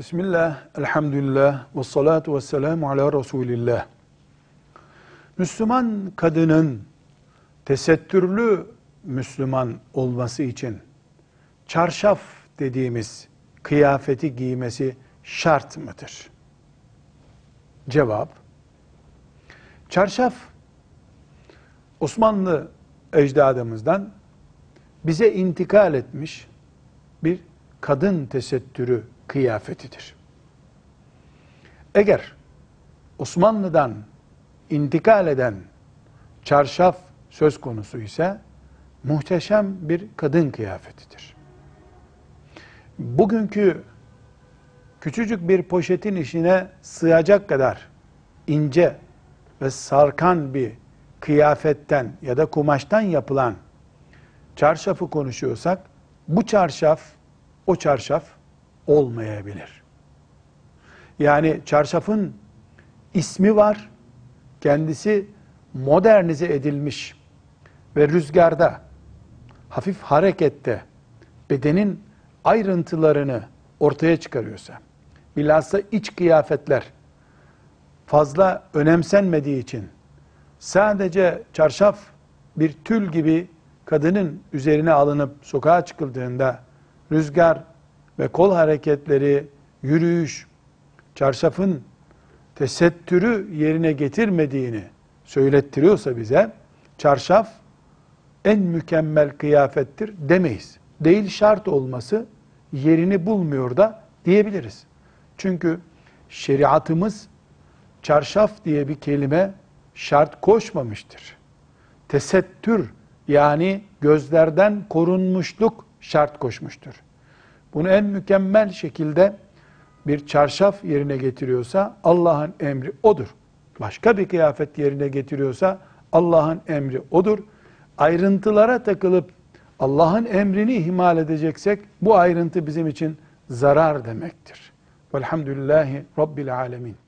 Bismillah, elhamdülillah, ve salatu ve selamu ala Resulillah. Müslüman kadının tesettürlü Müslüman olması için çarşaf dediğimiz kıyafeti giymesi şart mıdır? Cevap, çarşaf Osmanlı ecdadımızdan bize intikal etmiş bir kadın tesettürü kıyafetidir. Eğer Osmanlı'dan intikal eden çarşaf söz konusu ise muhteşem bir kadın kıyafetidir. Bugünkü küçücük bir poşetin içine sığacak kadar ince ve sarkan bir kıyafetten ya da kumaştan yapılan çarşafı konuşuyorsak bu çarşaf o çarşaf olmayabilir. Yani çarşafın ismi var, kendisi modernize edilmiş ve rüzgarda, hafif harekette bedenin ayrıntılarını ortaya çıkarıyorsa, bilhassa iç kıyafetler fazla önemsenmediği için sadece çarşaf bir tül gibi kadının üzerine alınıp sokağa çıkıldığında rüzgar ve kol hareketleri, yürüyüş, çarşafın tesettürü yerine getirmediğini söylettiriyorsa bize, çarşaf en mükemmel kıyafettir demeyiz. Değil şart olması yerini bulmuyor da diyebiliriz. Çünkü şeriatımız çarşaf diye bir kelime şart koşmamıştır. Tesettür yani gözlerden korunmuşluk şart koşmuştur. Bunu en mükemmel şekilde bir çarşaf yerine getiriyorsa Allah'ın emri odur. Başka bir kıyafet yerine getiriyorsa Allah'ın emri odur. Ayrıntılara takılıp Allah'ın emrini ihmal edeceksek bu ayrıntı bizim için zarar demektir. Velhamdülillahi Rabbil Alemin.